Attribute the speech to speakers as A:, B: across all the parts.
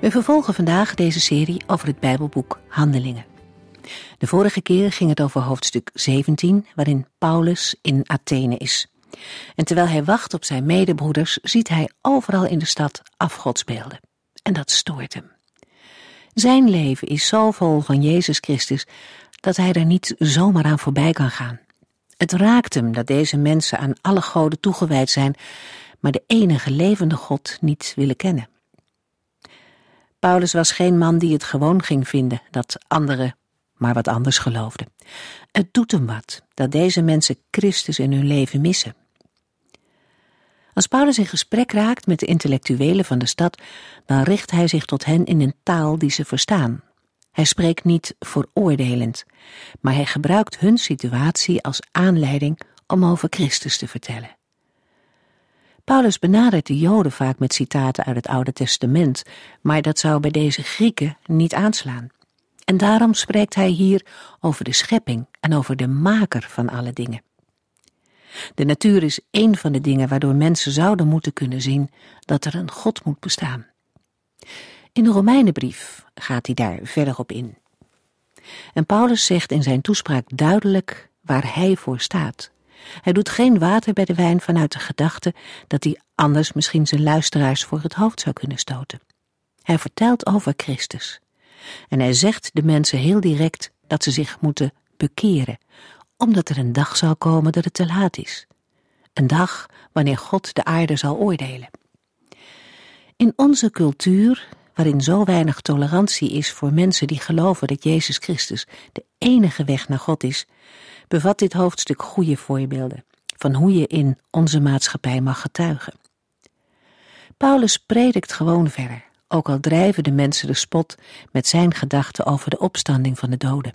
A: We vervolgen vandaag deze serie over het Bijbelboek Handelingen. De vorige keer ging het over hoofdstuk 17, waarin Paulus in Athene is. En terwijl hij wacht op zijn medebroeders, ziet hij overal in de stad afgodsbeelden. En dat stoort hem. Zijn leven is zo vol van Jezus Christus dat hij er niet zomaar aan voorbij kan gaan. Het raakt hem dat deze mensen aan alle goden toegewijd zijn, maar de enige levende God niet willen kennen. Paulus was geen man die het gewoon ging vinden dat anderen maar wat anders geloofden. Het doet hem wat dat deze mensen Christus in hun leven missen. Als Paulus in gesprek raakt met de intellectuelen van de stad, dan richt hij zich tot hen in een taal die ze verstaan. Hij spreekt niet veroordelend, maar hij gebruikt hun situatie als aanleiding om over Christus te vertellen. Paulus benadert de Joden vaak met citaten uit het Oude Testament, maar dat zou bij deze Grieken niet aanslaan. En daarom spreekt hij hier over de schepping en over de maker van alle dingen. De natuur is één van de dingen waardoor mensen zouden moeten kunnen zien dat er een God moet bestaan. In de Romeinenbrief gaat hij daar verder op in. En Paulus zegt in zijn toespraak duidelijk waar hij voor staat. Hij doet geen water bij de wijn vanuit de gedachte dat hij anders misschien zijn luisteraars voor het hoofd zou kunnen stoten. Hij vertelt over Christus. En hij zegt de mensen heel direct dat ze zich moeten bekeren, omdat er een dag zal komen dat het te laat is. Een dag wanneer God de aarde zal oordelen. In onze cultuur, waarin zo weinig tolerantie is voor mensen die geloven dat Jezus Christus de enige weg naar God is, bevat dit hoofdstuk goede voorbeelden van hoe je in onze maatschappij mag getuigen. Paulus predikt gewoon verder, ook al drijven de mensen de spot met zijn gedachten over de opstanding van de doden.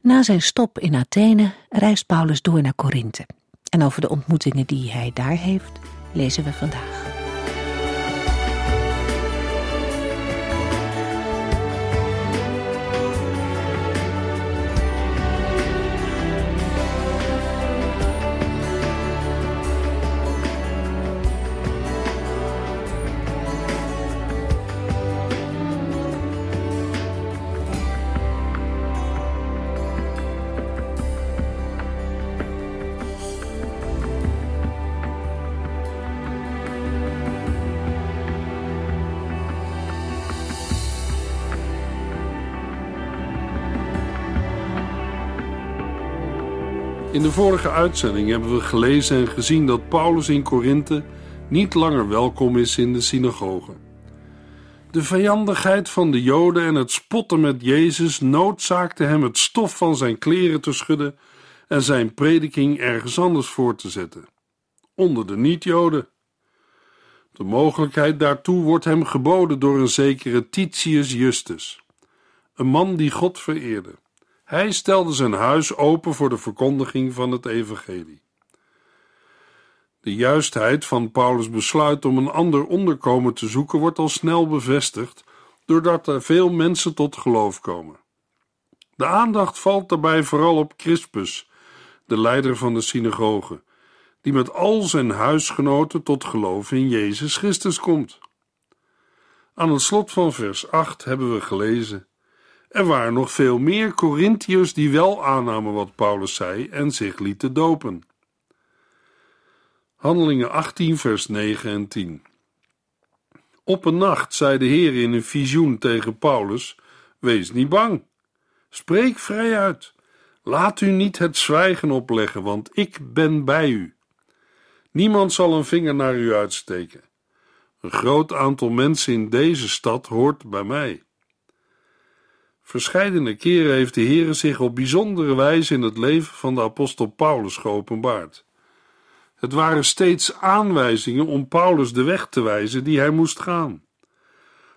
A: Na zijn stop in Athene reist Paulus door naar Korinthe. En over de ontmoetingen die hij daar heeft, lezen we vandaag.
B: In de vorige uitzending hebben we gelezen en gezien dat Paulus in Korinthe niet langer welkom is in de synagoge. De vijandigheid van de Joden en het spotten met Jezus noodzaakte hem het stof van zijn kleren te schudden en zijn prediking ergens anders voor te zetten, onder de niet-Joden. De mogelijkheid daartoe wordt hem geboden door een zekere Titius Justus, een man die God vereerde. Hij stelde zijn huis open voor de verkondiging van het evangelie. De juistheid van Paulus' besluit om een ander onderkomen te zoeken wordt al snel bevestigd, doordat er veel mensen tot geloof komen. De aandacht valt daarbij vooral op Crispus, de leider van de synagoge, die met al zijn huisgenoten tot geloof in Jezus Christus komt. Aan het slot van vers 8 hebben we gelezen: er waren nog veel meer Corinthiërs die wel aannamen wat Paulus zei en zich lieten dopen. Handelingen 18, vers 9 en 10. Op een nacht zei de Heer in een visioen tegen Paulus: Wees niet bang, spreek vrij uit. Laat u niet het zwijgen opleggen, want ik ben bij u. Niemand zal een vinger naar u uitsteken. Een groot aantal mensen in deze stad hoort bij mij. Verscheidene keren heeft de Heere zich op bijzondere wijze in het leven van de apostel Paulus geopenbaard. Het waren steeds aanwijzingen om Paulus de weg te wijzen die hij moest gaan.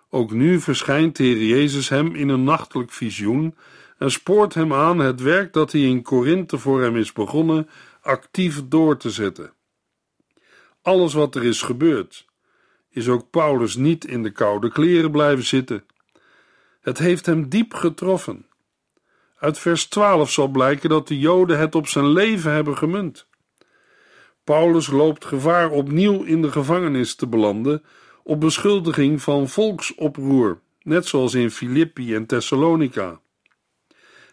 B: Ook nu verschijnt de Heer Jezus hem in een nachtelijk visioen en spoort hem aan het werk dat hij in Korinthe voor hem is begonnen actief door te zetten. Alles wat er is gebeurd, is ook Paulus niet in de koude kleren blijven zitten. Het heeft hem diep getroffen. Uit vers 12 zal blijken dat de Joden het op zijn leven hebben gemunt. Paulus loopt gevaar opnieuw in de gevangenis te belanden op beschuldiging van volksoproer, net zoals in Filippi en Thessalonica.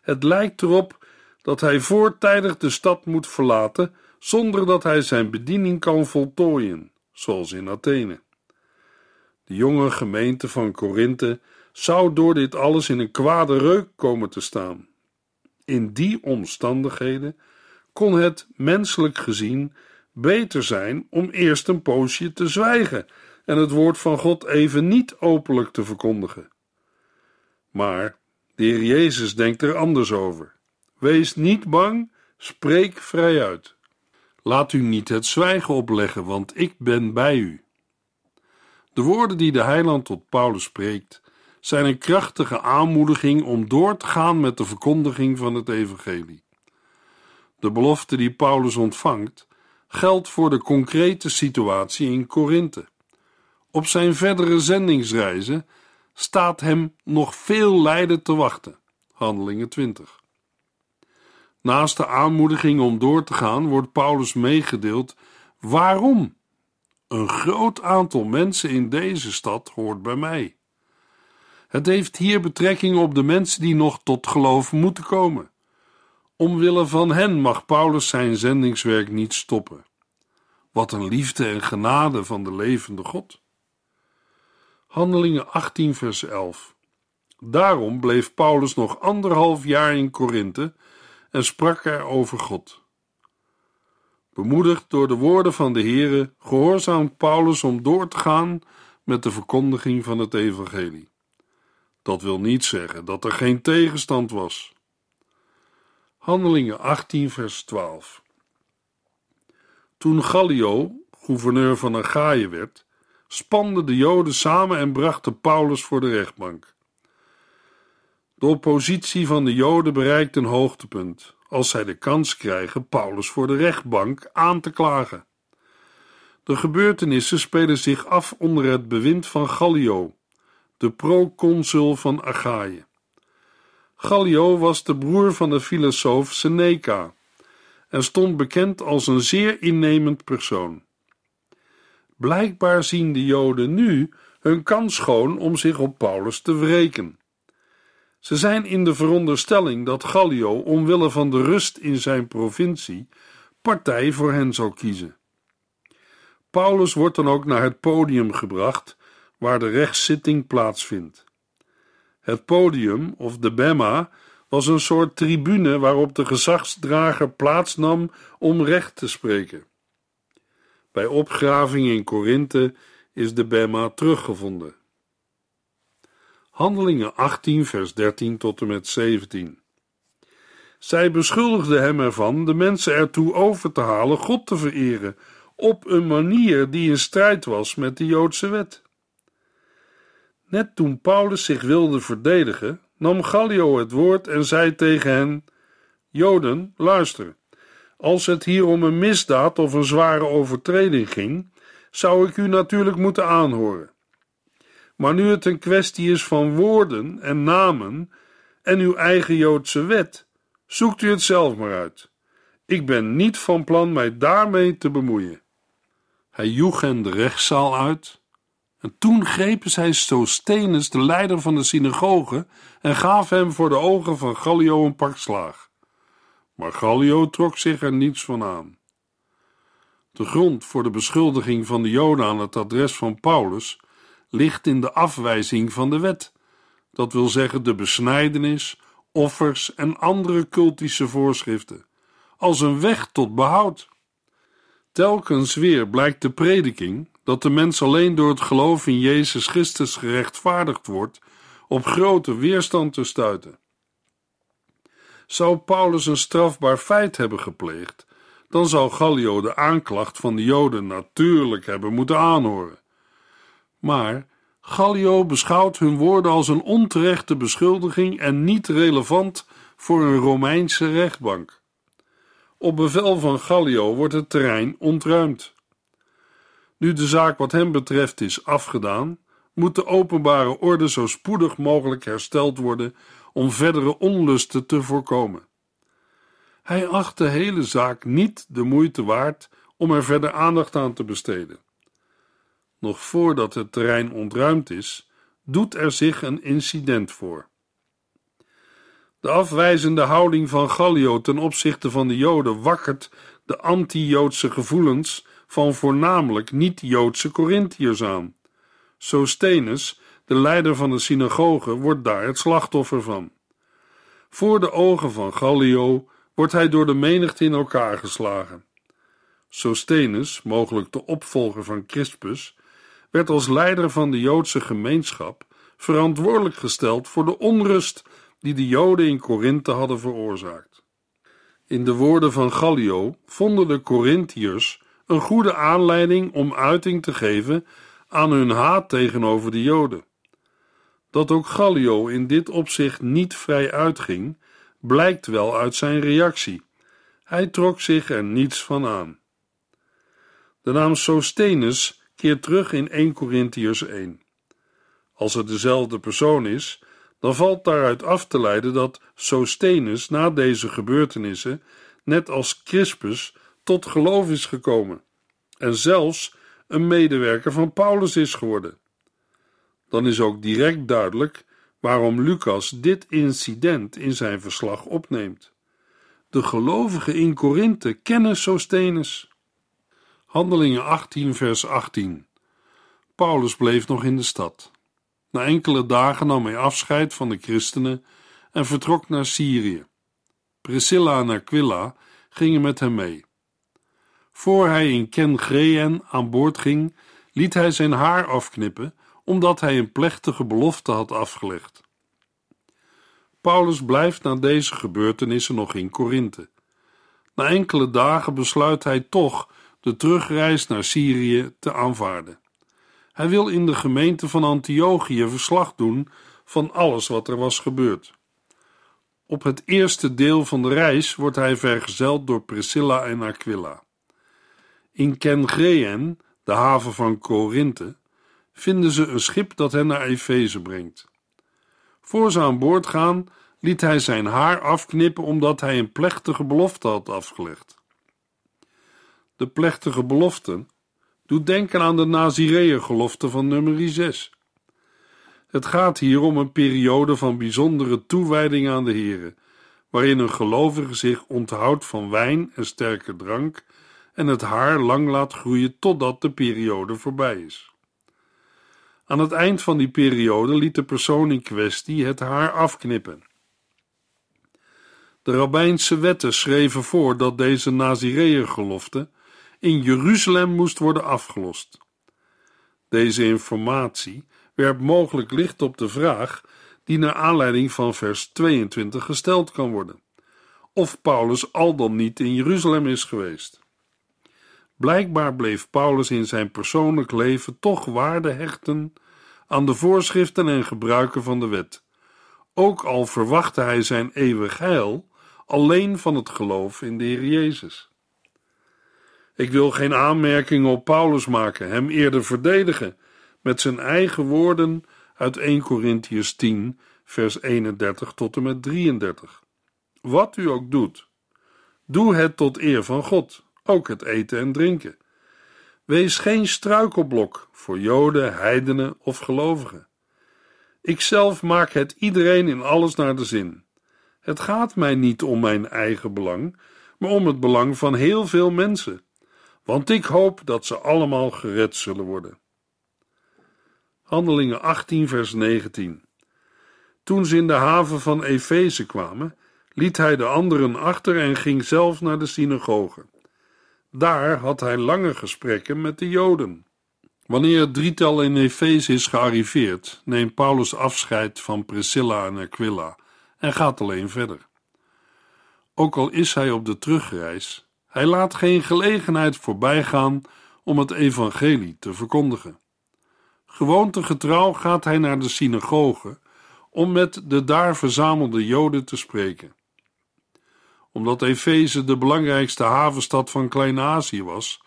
B: Het lijkt erop dat hij voortijdig de stad moet verlaten zonder dat hij zijn bediening kan voltooien, zoals in Athene. De jonge gemeente van Korinthe zou door dit alles in een kwade reuk komen te staan. In die omstandigheden kon het, menselijk gezien, beter zijn om eerst een poosje te zwijgen en het woord van God even niet openlijk te verkondigen. Maar de Heer Jezus denkt er anders over. Wees niet bang, spreek vrij uit. Laat u niet het zwijgen opleggen, want ik ben bij u. De woorden die de heiland tot Paulus spreekt, zijn een krachtige aanmoediging om door te gaan met de verkondiging van het evangelie. De belofte die Paulus ontvangt, geldt voor de concrete situatie in Korinthe. Op zijn verdere zendingsreizen staat hem nog veel lijden te wachten. Handelingen 20. Naast de aanmoediging om door te gaan, wordt Paulus meegedeeld waarom. Een groot aantal mensen in deze stad hoort bij mij. Het heeft hier betrekking op de mensen die nog tot geloof moeten komen. Omwille van hen mag Paulus zijn zendingswerk niet stoppen. Wat een liefde en genade van de levende God. Handelingen 18, vers 11. Daarom bleef Paulus nog anderhalf jaar in Korinthe en sprak er over God. Bemoedigd door de woorden van de Heere, gehoorzaamt Paulus om door te gaan met de verkondiging van het evangelie. Dat wil niet zeggen dat er geen tegenstand was. Handelingen 18, vers 12. Toen Gallio, gouverneur van Achaïe werd, spanden de Joden samen en brachten Paulus voor de rechtbank. De oppositie van de Joden bereikt een hoogtepunt als zij de kans krijgen Paulus voor de rechtbank aan te klagen. De gebeurtenissen spelen zich af onder het bewind van Gallio, de proconsul van Achaïe. Gallio was de broer van de filosoof Seneca en stond bekend als een zeer innemend persoon. Blijkbaar zien de Joden nu hun kans schoon om zich op Paulus te wreken. Ze zijn in de veronderstelling dat Gallio, omwille van de rust in zijn provincie, partij voor hen zou kiezen. Paulus wordt dan ook naar het podium gebracht waar de rechtszitting plaatsvindt. Het podium, of de bema, was een soort tribune waarop de gezagsdrager plaatsnam om recht te spreken. Bij opgraving in Korinthe is de bema teruggevonden. Handelingen 18, vers 13 tot en met 17. Zij beschuldigden hem ervan de mensen ertoe over te halen God te vereren op een manier die in strijd was met de Joodse wet. Net toen Paulus zich wilde verdedigen, nam Gallio het woord en zei tegen hen: Joden, luister. Als het hier om een misdaad of een zware overtreding ging, zou ik u natuurlijk moeten aanhoren. Maar nu het een kwestie is van woorden en namen en uw eigen Joodse wet, zoekt u het zelf maar uit. Ik ben niet van plan mij daarmee te bemoeien. Hij joeg hen de rechtszaal uit. En toen grepen zij Sosthenes, de leider van de synagoge, en gaf hem voor de ogen van Gallio een pak slaag. Maar Gallio trok zich er niets van aan. De grond voor de beschuldiging van de Joden aan het adres van Paulus ligt in de afwijzing van de wet, dat wil zeggen de besnijdenis, offers en andere cultische voorschriften, als een weg tot behoud. Telkens weer blijkt de prediking dat de mens alleen door het geloof in Jezus Christus gerechtvaardigd wordt, op grote weerstand te stuiten. Zou Paulus een strafbaar feit hebben gepleegd, dan zou Gallio de aanklacht van de Joden natuurlijk hebben moeten aanhoren. Maar Gallio beschouwt hun woorden als een onterechte beschuldiging en niet relevant voor een Romeinse rechtbank. Op bevel van Gallio wordt het terrein ontruimd. Nu de zaak wat hem betreft is afgedaan, moet de openbare orde zo spoedig mogelijk hersteld worden om verdere onlusten te voorkomen. Hij acht de hele zaak niet de moeite waard om er verder aandacht aan te besteden. Nog voordat het terrein ontruimd is, doet er zich een incident voor. De afwijzende houding van Gallio ten opzichte van de Joden wakkert de anti-Joodse gevoelens van voornamelijk niet-Joodse Corinthiërs aan. Sosthenes, de leider van de synagoge, wordt daar het slachtoffer van. Voor de ogen van Gallio wordt hij door de menigte in elkaar geslagen. Sosthenes, mogelijk de opvolger van Crispus, werd als leider van de Joodse gemeenschap verantwoordelijk gesteld voor de onrust die de Joden in Korinthe hadden veroorzaakt. In de woorden van Gallio vonden de Corinthiërs een goede aanleiding om uiting te geven aan hun haat tegenover de Joden. Dat ook Gallio in dit opzicht niet vrij uitging, blijkt wel uit zijn reactie. Hij trok zich er niets van aan. De naam Sosthenes keert terug in 1 Corinthiërs 1. Als het dezelfde persoon is, dan valt daaruit af te leiden dat Sosthenes na deze gebeurtenissen, net als Crispus, tot geloof is gekomen en zelfs een medewerker van Paulus is geworden. Dan is ook direct duidelijk waarom Lucas dit incident in zijn verslag opneemt. De gelovigen in Korinthe kennen Sosthenes. Handelingen 18, vers 18. Paulus bleef nog in de stad. Na enkele dagen nam hij afscheid van de christenen en vertrok naar Syrië. Priscilla en Aquila gingen met hem mee. Voor hij in Ken aan boord ging, liet hij zijn haar afknippen, omdat hij een plechtige belofte had afgelegd. Paulus blijft na deze gebeurtenissen nog in Korinthe. Na enkele dagen besluit hij toch de terugreis naar Syrië te aanvaarden. Hij wil in de gemeente van Antiochië verslag doen van alles wat er was gebeurd. Op het eerste deel van de reis wordt hij vergezeld door Priscilla en Aquila. In Kengreen, de haven van Korinthe, vinden ze een schip dat hen naar Efeze brengt. Voor ze aan boord gaan, liet hij zijn haar afknippen omdat hij een plechtige belofte had afgelegd. De plechtige belofte doet denken aan de Nazireeën-gelofte van nummer 6. Het gaat hier om een periode van bijzondere toewijding aan de Here, waarin een gelovige zich onthoudt van wijn en sterke drank en het haar lang laat groeien totdat de periode voorbij is. Aan het eind van die periode liet de persoon in kwestie het haar afknippen. De rabbijnse wetten schreven voor dat deze Nazireeën-gelofte in Jeruzalem moest worden afgelost. Deze informatie werpt mogelijk licht op de vraag die naar aanleiding van vers 22 gesteld kan worden: of Paulus al dan niet in Jeruzalem is geweest. Blijkbaar bleef Paulus in zijn persoonlijk leven toch waarde hechten aan de voorschriften en gebruiken van de wet, ook al verwachtte hij zijn eeuwig heil alleen van het geloof in de Heer Jezus. Ik wil geen aanmerking op Paulus maken, hem eerder verdedigen met zijn eigen woorden uit 1 Corinthians 10, vers 31 tot en met 33. Wat u ook doet, doe het tot eer van God, ook het eten en drinken. Wees geen struikelblok voor Joden, heidenen of gelovigen. Ikzelf maak het iedereen in alles naar de zin. Het gaat mij niet om mijn eigen belang, maar om het belang van heel veel mensen, want ik hoop dat ze allemaal gered zullen worden. Handelingen 18, vers 19. Toen ze in de haven van Efeze kwamen, liet hij de anderen achter en ging zelf naar de synagoge. Daar had hij lange gesprekken met de Joden. Wanneer het drietal in Efeze is gearriveerd, neemt Paulus afscheid van Priscilla en Aquila en gaat alleen verder. Ook al is hij op de terugreis, Hij laat geen gelegenheid voorbijgaan om het evangelie te verkondigen. Gewoontegetrouw gaat hij naar de synagoge om met de daar verzamelde Joden te spreken. Omdat Efeze de belangrijkste havenstad van Klein-Azië was,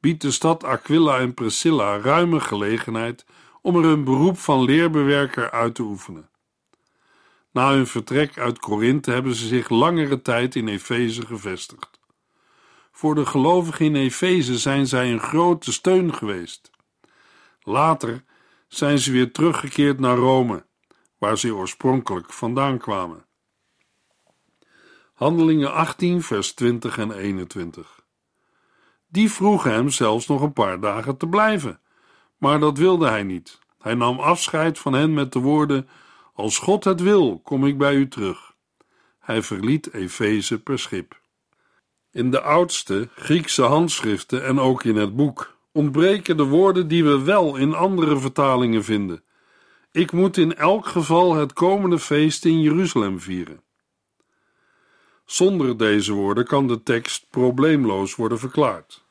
B: biedt de stad Aquila en Priscilla ruime gelegenheid om er een beroep van leerbewerker uit te oefenen. Na hun vertrek uit Korinthe hebben ze zich langere tijd in Efeze gevestigd. Voor de gelovigen in Efeze zijn zij een grote steun geweest. Later zijn ze weer teruggekeerd naar Rome, waar ze oorspronkelijk vandaan kwamen. Handelingen 18, vers 20 en 21. Die vroegen hem zelfs nog een paar dagen te blijven, maar dat wilde hij niet. Hij nam afscheid van hen met de woorden: Als God het wil, kom ik bij u terug. Hij verliet Efeze per schip. In de oudste Griekse handschriften en ook in het boek ontbreken de woorden die we wel in andere vertalingen vinden. Ik moet in elk geval het komende feest in Jeruzalem vieren. Zonder deze woorden kan de tekst probleemloos worden verklaard.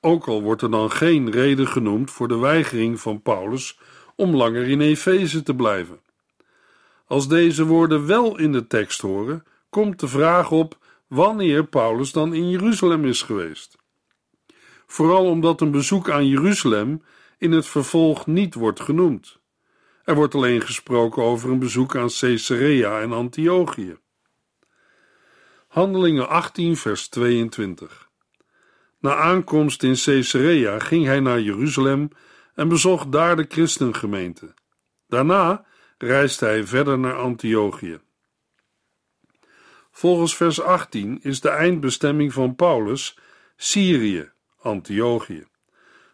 B: Ook al wordt er dan geen reden genoemd voor de weigering van Paulus om langer in Efeze te blijven. Als deze woorden wel in de tekst horen, komt de vraag op wanneer Paulus dan in Jeruzalem is geweest. Vooral omdat een bezoek aan Jeruzalem in het vervolg niet wordt genoemd. Er wordt alleen gesproken over een bezoek aan Caesarea en Antiochië. Handelingen 18, vers 22. Na aankomst in Caesarea ging hij naar Jeruzalem en bezocht daar de christengemeente. Daarna reisde hij verder naar Antiochië. Volgens vers 18 is de eindbestemming van Paulus Syrië, Antiochië.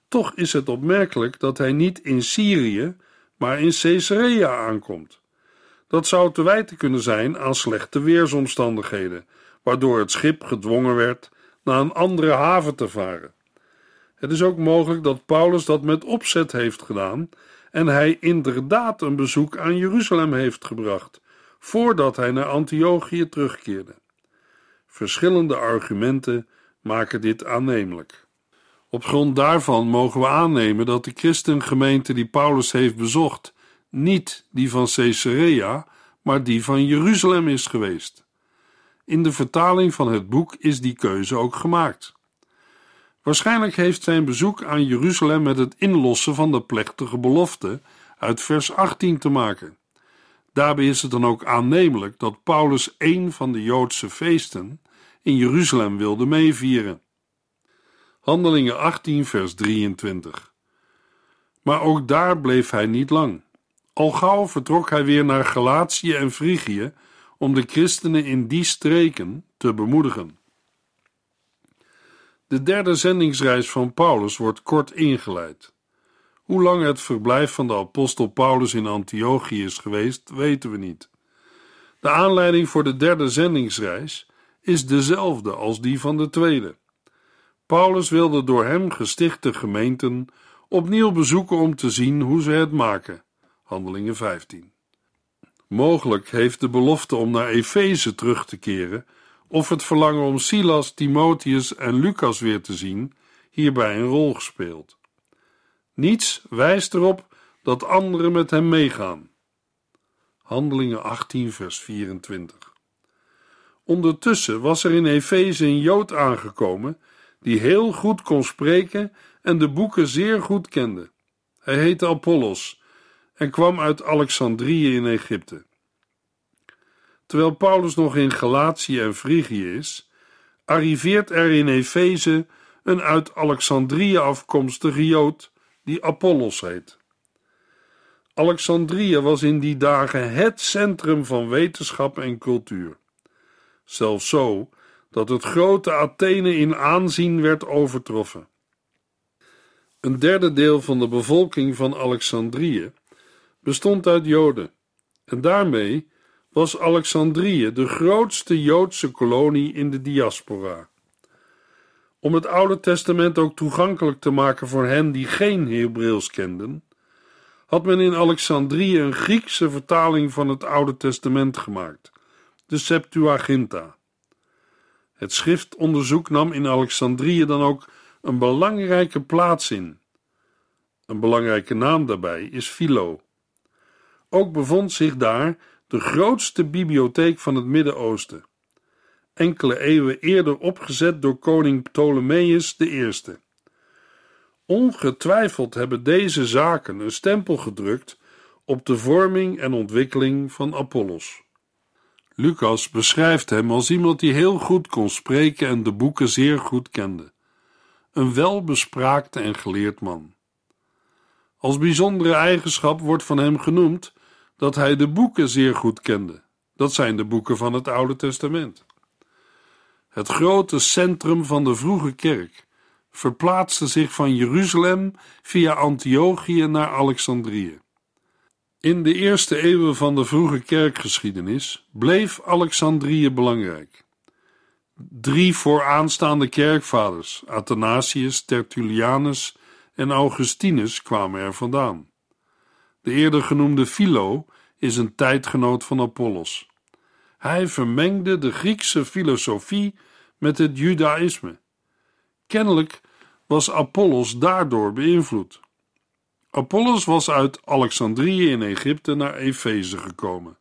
B: Toch is het opmerkelijk dat hij niet in Syrië, maar in Caesarea aankomt. Dat zou te wijten kunnen zijn aan slechte weersomstandigheden, waardoor het schip gedwongen werd naar een andere haven te varen. Het is ook mogelijk dat Paulus dat met opzet heeft gedaan en hij inderdaad een bezoek aan Jeruzalem heeft gebracht, voordat hij naar Antiochië terugkeerde. Verschillende argumenten maken dit aannemelijk. Op grond daarvan mogen we aannemen dat de christengemeente die Paulus heeft bezocht, niet die van Caesarea, maar die van Jeruzalem is geweest. In de vertaling van het boek is die keuze ook gemaakt. Waarschijnlijk heeft zijn bezoek aan Jeruzalem met het inlossen van de plechtige belofte uit vers 18 te maken. Daarbij is het dan ook aannemelijk dat Paulus een van de Joodse feesten in Jeruzalem wilde meevieren. Handelingen 18, vers 23. Maar ook daar bleef hij niet lang. Al gauw vertrok hij weer naar Galatië en Frigië om de christenen in die streken te bemoedigen. De derde zendingsreis van Paulus wordt kort ingeleid. Hoe lang het verblijf van de apostel Paulus in Antiochië is geweest, weten we niet. De aanleiding voor de derde zendingsreis is dezelfde als die van de tweede. Paulus wilde door hem gestichte gemeenten opnieuw bezoeken om te zien hoe ze het maken. Handelingen 15. Mogelijk heeft de belofte om naar Efeze terug te keren of het verlangen om Silas, Timotheus en Lucas weer te zien hierbij een rol gespeeld. Niets wijst erop dat anderen met hem meegaan. Handelingen 18, vers 24. Ondertussen was er in Efeze een Jood aangekomen die heel goed kon spreken en de boeken zeer goed kende. Hij heette Apollos en kwam uit Alexandrië in Egypte. Terwijl Paulus nog in Galatië en Frigië is, arriveert er in Efeze een uit Alexandrië afkomstige Jood die Apollos heet. Alexandrië was in die dagen het centrum van wetenschap en cultuur. Zelfs zo dat het grote Athene in aanzien werd overtroffen. Een derde deel van de bevolking van Alexandrië bestond uit Joden, en daarmee was Alexandrië de grootste Joodse kolonie in de diaspora. Om het Oude Testament ook toegankelijk te maken voor hen die geen Hebreeuws kenden, had men in Alexandrië een Griekse vertaling van het Oude Testament gemaakt, de Septuaginta. Het schriftonderzoek nam in Alexandrië dan ook een belangrijke plaats in. Een belangrijke naam daarbij is Philo. Ook bevond zich daar de grootste bibliotheek van het Midden-Oosten, enkele eeuwen eerder opgezet door koning Ptolemeus I. Ongetwijfeld hebben deze zaken een stempel gedrukt op de vorming en ontwikkeling van Apollos. Lucas beschrijft hem als iemand die heel goed kon spreken en de boeken zeer goed kende. Een welbespraakte en geleerd man. Als bijzondere eigenschap wordt van hem genoemd dat hij de boeken zeer goed kende. Dat zijn de boeken van het Oude Testament. Het grote centrum van de vroege kerk verplaatste zich van Jeruzalem via Antiochië naar Alexandrië. In de eerste eeuwen van de vroege kerkgeschiedenis bleef Alexandrië belangrijk. Drie vooraanstaande kerkvaders, Athanasius, Tertullianus en Augustinus, kwamen er vandaan. De eerder genoemde Philo is een tijdgenoot van Apollos. Hij vermengde de Griekse filosofie met het Judaïsme. Kennelijk was Apollos daardoor beïnvloed. Apollos was uit Alexandrië in Egypte naar Efeze gekomen.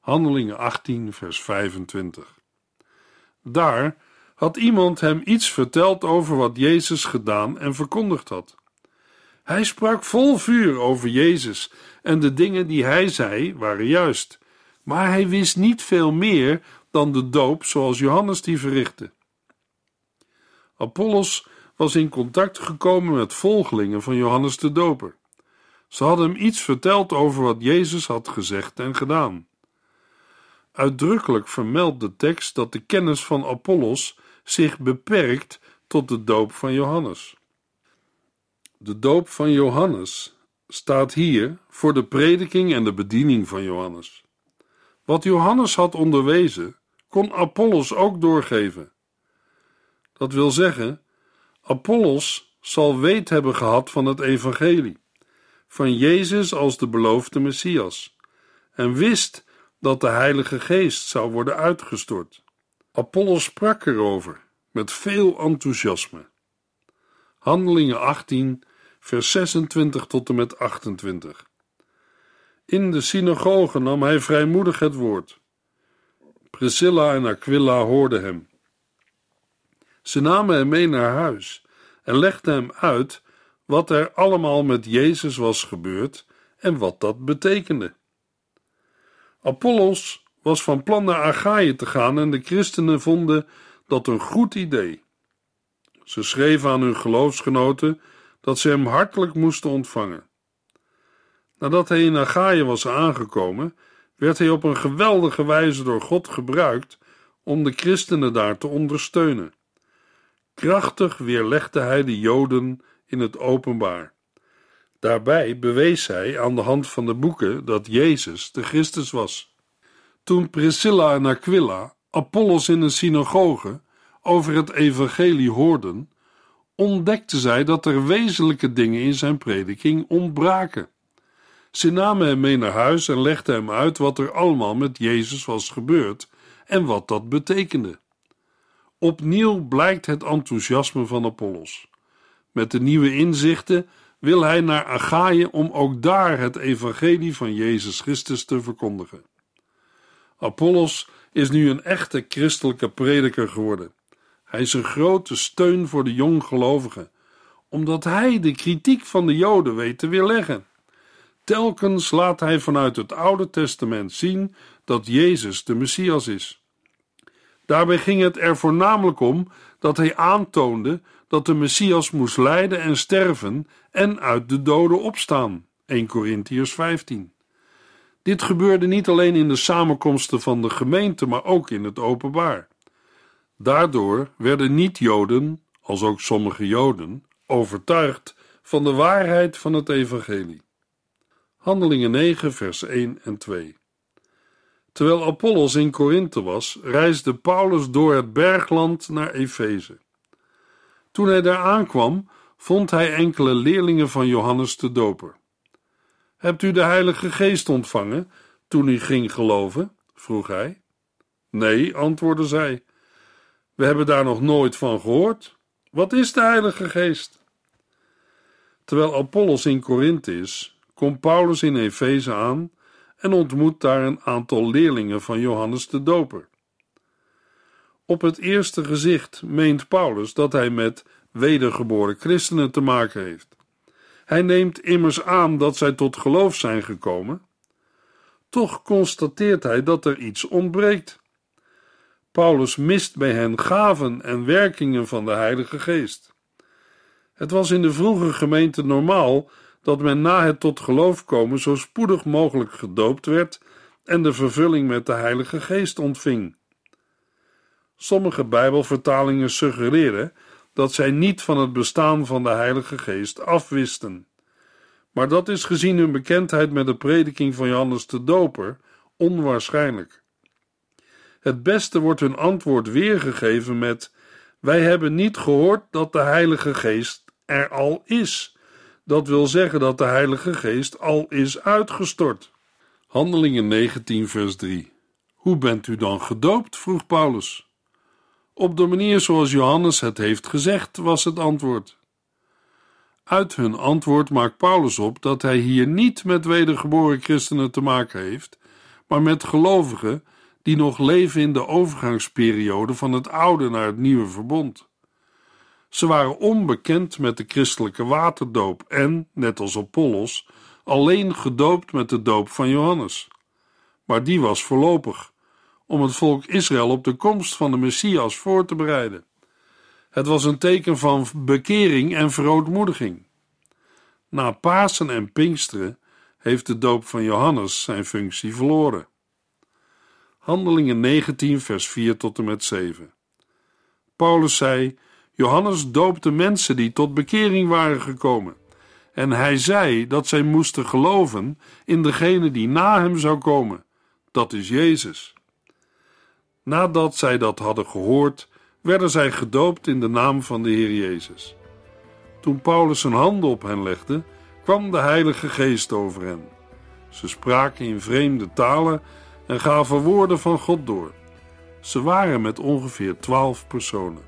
B: Handelingen 18, vers 25. Daar had iemand hem iets verteld over wat Jezus gedaan en verkondigd had. Hij sprak vol vuur over Jezus en de dingen die hij zei waren juist, maar hij wist niet veel meer dan de doop zoals Johannes die verrichtte. Apollos was in contact gekomen met volgelingen van Johannes de Doper. Ze hadden hem iets verteld over wat Jezus had gezegd en gedaan. Uitdrukkelijk vermeldt de tekst dat de kennis van Apollos zich beperkt tot de doop van Johannes. De doop van Johannes staat hier voor de prediking en de bediening van Johannes. Wat Johannes had onderwezen, kon Apollos ook doorgeven. Dat wil zeggen, Apollos zal weet hebben gehad van het evangelie, van Jezus als de beloofde Messias, en wist dat de Heilige Geest zou worden uitgestort. Apollos sprak erover met veel enthousiasme. Handelingen 18, vers 26 tot en met 28. In de synagoge nam hij vrijmoedig het woord. Priscilla en Aquila hoorden hem. Ze namen hem mee naar huis en legden hem uit wat er allemaal met Jezus was gebeurd en wat dat betekende. Apollos was van plan naar Achaïe te gaan en de christenen vonden dat een goed idee. Ze schreven aan hun geloofsgenoten dat ze hem hartelijk moesten ontvangen. Nadat hij in Achaïe was aangekomen, werd hij op een geweldige wijze door God gebruikt om de christenen daar te ondersteunen. Krachtig weerlegde hij de Joden in het openbaar. Daarbij bewees hij aan de hand van de boeken dat Jezus de Christus was. Toen Priscilla en Aquila Apollos in een synagoge over het evangelie hoorden, ontdekten zij dat er wezenlijke dingen in zijn prediking ontbraken. Ze namen hem mee naar huis en legden hem uit wat er allemaal met Jezus was gebeurd en wat dat betekende. Opnieuw blijkt het enthousiasme van Apollos. Met de nieuwe inzichten wil hij naar Achaïe om ook daar het evangelie van Jezus Christus te verkondigen. Apollos is nu een echte christelijke prediker geworden. Hij is een grote steun voor de jonggelovigen, omdat hij de kritiek van de Joden weet te weerleggen. Telkens laat hij vanuit het Oude Testament zien dat Jezus de Messias is. Daarbij ging het er voornamelijk om dat hij aantoonde dat de Messias moest lijden en sterven en uit de doden opstaan. 1 Corinthians 15. Dit gebeurde niet alleen in de samenkomsten van de gemeente, maar ook in het openbaar. Daardoor werden niet-Joden, als ook sommige Joden, overtuigd van de waarheid van het evangelie. Handelingen 9, vers 1 en 2. Terwijl Apollos in Korinthe was, reisde Paulus door het bergland naar Efeze. Toen hij daar aankwam, vond hij enkele leerlingen van Johannes de Doper. Hebt u de Heilige Geest ontvangen toen u ging geloven? vroeg hij. Nee, antwoordde zij. We hebben daar nog nooit van gehoord. Wat is de Heilige Geest? Terwijl Apollos in Korinthe is, komt Paulus in Efeze aan en ontmoet daar een aantal leerlingen van Johannes de Doper. Op het eerste gezicht meent Paulus dat hij met wedergeboren christenen te maken heeft. Hij neemt immers aan dat zij tot geloof zijn gekomen. Toch constateert hij dat er iets ontbreekt. Paulus mist bij hen gaven en werkingen van de Heilige Geest. Het was in de vroege gemeente normaal dat men na het tot geloof komen zo spoedig mogelijk gedoopt werd en de vervulling met de Heilige Geest ontving. Sommige Bijbelvertalingen suggereren dat zij niet van het bestaan van de Heilige Geest afwisten. Maar dat is gezien hun bekendheid met de prediking van Johannes de Doper onwaarschijnlijk. Het beste wordt hun antwoord weergegeven met: Wij hebben niet gehoord dat de Heilige Geest er al is. Dat wil zeggen dat de Heilige Geest al is uitgestort. Handelingen 19, vers 3. Hoe bent u dan gedoopt? vroeg Paulus. Op de manier zoals Johannes het heeft gezegd, was het antwoord. Uit hun antwoord maakt Paulus op dat hij hier niet met wedergeboren christenen te maken heeft, maar met gelovigen die nog leven in de overgangsperiode van het oude naar het nieuwe verbond. Ze waren onbekend met de christelijke waterdoop en, net als Apollos, alleen gedoopt met de doop van Johannes. Maar die was voorlopig om het volk Israël op de komst van de Messias voor te bereiden. Het was een teken van bekering en verootmoediging. Na Pasen en Pinksteren heeft de doop van Johannes zijn functie verloren. Handelingen 19, vers 4 tot en met 7. Paulus zei: Johannes doopte mensen die tot bekering waren gekomen. En hij zei dat zij moesten geloven in degene die na hem zou komen, dat is Jezus. Nadat zij dat hadden gehoord, werden zij gedoopt in de naam van de Heer Jezus. Toen Paulus zijn handen op hen legde, kwam de Heilige Geest over hen. Ze spraken in vreemde talen en gaven woorden van God door. Ze waren met ongeveer twaalf personen.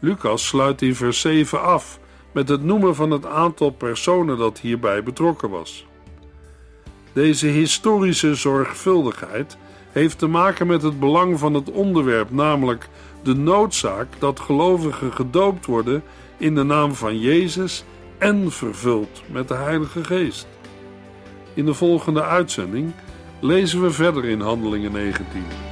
B: Lucas sluit in vers 7 af met het noemen van het aantal personen dat hierbij betrokken was. Deze historische zorgvuldigheid heeft te maken met het belang van het onderwerp, namelijk de noodzaak dat gelovigen gedoopt worden in de naam van Jezus en vervuld met de Heilige Geest. In de volgende uitzending lezen we verder in Handelingen 19.